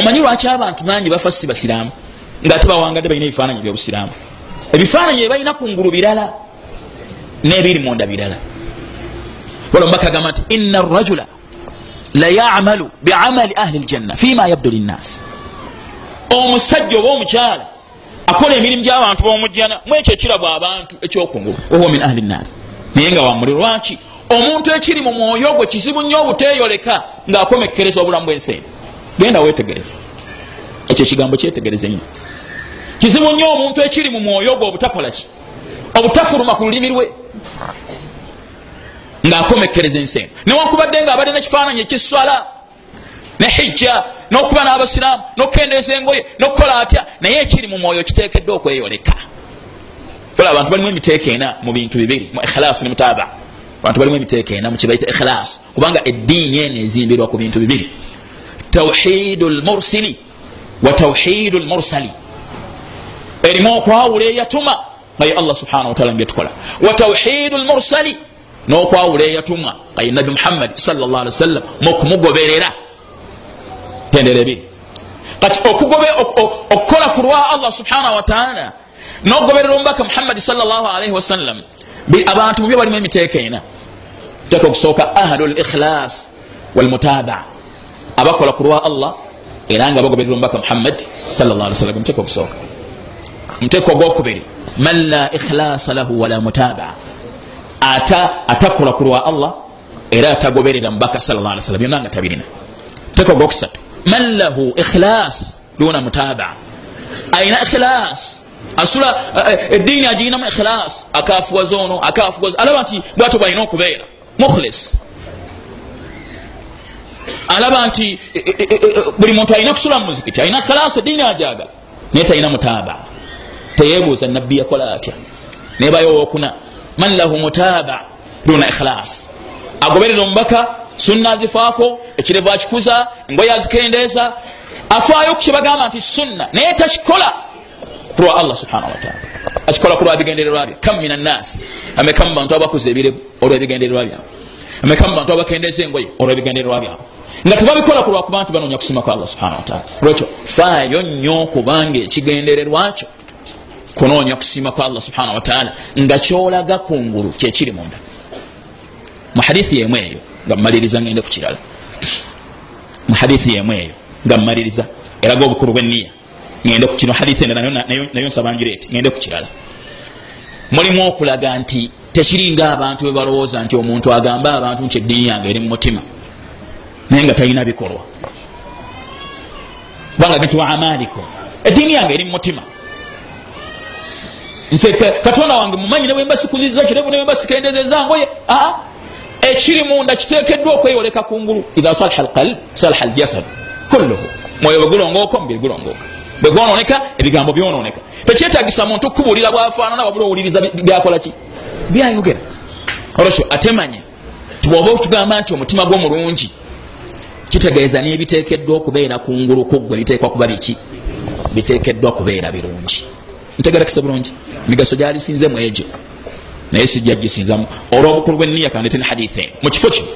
omanyi lwaki abantu bangi bafa si basiraamu? Ngaate bawangadde balina ebifaananyi byobusiraamu. Ebifaananyi ebalina kungulu birala nebiri munda birala. Wala omubaka agamba nti ina rajula layamalu biamali ahli ljanna fima yabdu linnasi omusajja oba omukyala akola emirimu gyabantu bomujjana mwekyo ekirabu abantu ekyokungulu owa min ahli nnaari naye nga wamuli lwaki? Omuntu ekiri mu mwoyo gwe kizibu nnyo obuteyoleka ngaakomekkereza obulamu bwensi genda wetegereza ekyo ekigambo kyetegereze nnyo. Kizibu nnyo omuntu ekiri mu mwoyo gwe obutakolaki obutafuluma ku lulimi lwe? Ngaakomekkereza ensi eno newankubadde nga abadde nekifaananyi ekiswala ne hijja nokuba n'abasiraamu nokukendeeza engoye nokukola atya naye ekiri mu mwoyo kiteekeddwa okweyoleka. Ola abantu balimu emiteeka ena mu bintu bibiri mu ikhilaasi ne mutaba abantu balimu emiteeka ena mukibaita ikhilaasi kubanga eddiini eno ezimbirwa ku bintu bibiri tauhidu lmursili wa tauhidu lmursali erimu okwawula eyatuma naye allah subhanahu wataala nibyetukola wa tauhidu lmursali n'okwawula eyatumwa aye nabi muhammadi salllah ali wasallam mukumugoberera tendera ebiri kati okukola ku lwa allah subhanahu wataala nokugoberera omubaka muhammadi salaalaihi wasallam abantu mubyo balimu emiteeka ena teeka okusooka ahlu likhilas walmutabaa abakola ku lwa allah era nga bagoberera omubaka muhammadi salaalwasalam muteeka okusooka muteeka ogwokubiri man la ikhilasa lahu wala mutabaa ata atakola ku lwa allah era atagoberera mubaka salaalwasalam byonna nga tabirina. Muteeka ogwokusatu man lahu ikhilas duna mutabaa ayina ikhilas asula eddiini agirinamu ikhilas akafuwaza ono akafuwaza alaba nti bwatyo bwalina okubeera mukhlis alaba nti buli muntu alina kusula mu muzikiti alina khilas eddiini ajaga naye talina mutaba teyebuuza nabbi yakola atya. Nebayo owokuna man lahu mutaba duna ikhilas agoberera omubaka sunna azifaako ekirevu akikuza engoye azikendeeza afaayo kukibagamba nti sunna. Naye takikola kulwa allah subhanahu wataala akikola kulwa bigendererwa bye. Kam min annas ameka mu bantu abakuza ebirevu olwebigendererwa byabwe? Ameka mu bantu abakendeeza engoye olwebigendererwa byabwe nga tebabikola kulwakuba nti banoonya kusima kwa allah subhanahu wataala lwekyo faayo nnyo kubanga ekigendererwa kyo kunoonya kusiima kwa allah subhanahu wataala nga kyolaga kungulu kyekiri munda. Mu hadithi yemu eyo nga mmaliriza ngende ku kirala. Mu hadithi yemu eyo nga mmaliriza eraga obukulu bweniya ngende ku kino hadithi endala nayo nsabangireeti ngende ku kirala. Mulimu okulaga nti tekiringa abantu bwe balowooza nti omuntu agambe abantu nti eddiini yange eri mu mutima naye nga talina bikolwa. Kubanga bintu wa amalikum eddiini yange eri mu mutima. Nse katonda wange mumanyi newemba sikuziriza kirevu newemba sikendezeza ngoye aa ekiri munda kitekeddwa okweyoleka kungulu idha salaha alqalb salaha aljasad kulluhu. Mwoyo bwe gulongooka omubiri gulongooka. Bwe gwononeka ebigambo byononeka. Tekyetagisa muntu kubuulira bwafaanana wabula owuliriza byakolaki byayogera. Olwekyo atemanya tibwoba okitugamba nti omutima gwo mulungi kitegeeza nebitekeddwa okubeera kungulu kuggwe biteekwa kuba biki? Bitekeddwa kubeera birungi. Ntegerakise bulungi. Emigaso gyalisinzemu egyo. Naye sijja gisinzamu. Olwobukulu bweniya kandete ne hadithi eno. Mu kifo kino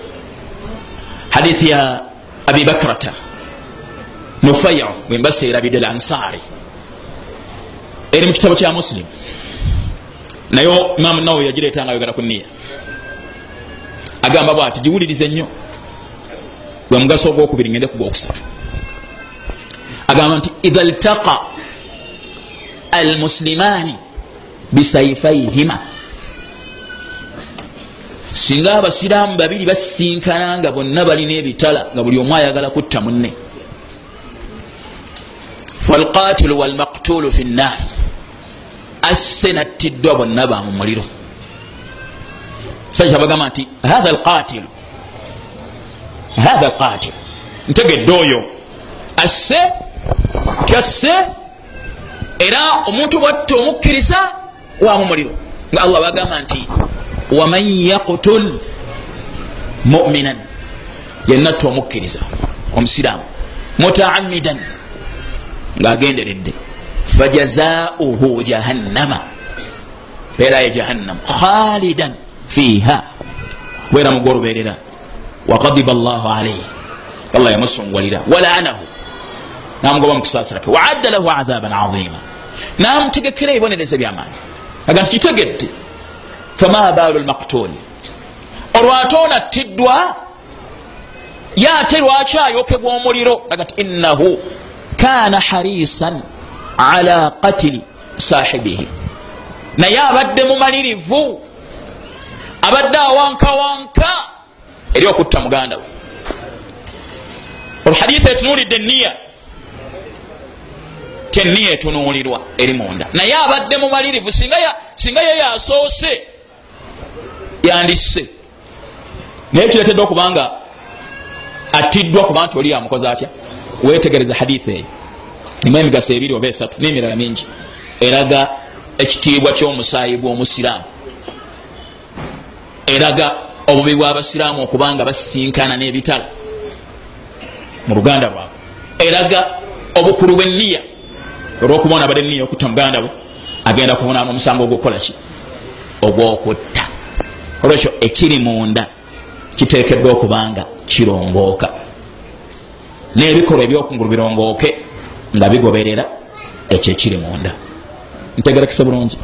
hadithi ya abi bakrata nufayu bwembasa erabidde lansari eri mu kitabo kya musilimu naye imamu nawe yagireeta nga ayogera ku niya agamba bwati giwulirize nnyo gwe mugaso ogwokubiri ngende ku gwokusatu agamba nti idha ltaqa almuslimani bisaifaihima singa abasiraamu babiri basinkana nga bonna balina ebitala nga buli omu ayagala kutta munne. Falqatilu walmaktulu fi nnar asse nattiddwa bonna bamu muliro. Sajja bagamba nti hatha alqatilu hatha alqatilu ntegedde oyo asse kyasse era omuntu bwatta omukkiriza wamu muliro nga allah bagamba nti waman yaktul muminan yenatta omukkiriza omusiraamu mutaamidan ngaagenderedde fajazauhu jahannama mpeerayo jahannam khalidan fiha kubeera mugo olubeerera wakadiba llahu alaihi allah yamusungwalira walaanahu namugoba mukisaasirake waadda lahu adhaban aima namutegekera ebibonereza byamaanyi aga nti kitegedde fama baalu lmaktuli. Olwate onattiddwa ye ate lwaki ayokebwa omuliro. Aga nti innahu kana harisan ala qatili sahibihi. Naye abadde mumalirivu abadde awankawanka eri okutta muganda we. Olhaditha etunulidde eniya teniya etunulirwa eri munda. Naye abadde mumalirivu singa ye yasoose yandisse. Naye kiretedde okubanga attiddwa kuba nti oli yamukoze atya? Wetegereza haditha eyo. Nimu emigaso ebiri oba esatu nemirala mingi. Eraga ekitiibwa kyomusaayi bw'omusiraamu eraga obubi bw'abasiraamu okubanga basisinkana n'ebitala mu luganda lwabwe. Eraga obukulu bw'enniya olwokuba ona abadde niya okutta muganda bwe agenda kuvunaana omusango ogwokukolaki ogwokutta. Olwekyo ekiri munda kiteekeddwa okubanga kirongooka. N'ebikolwa ebyokungulu birongooke nga bigoberera ekyo ekiri munda. Ntegerekese bulungi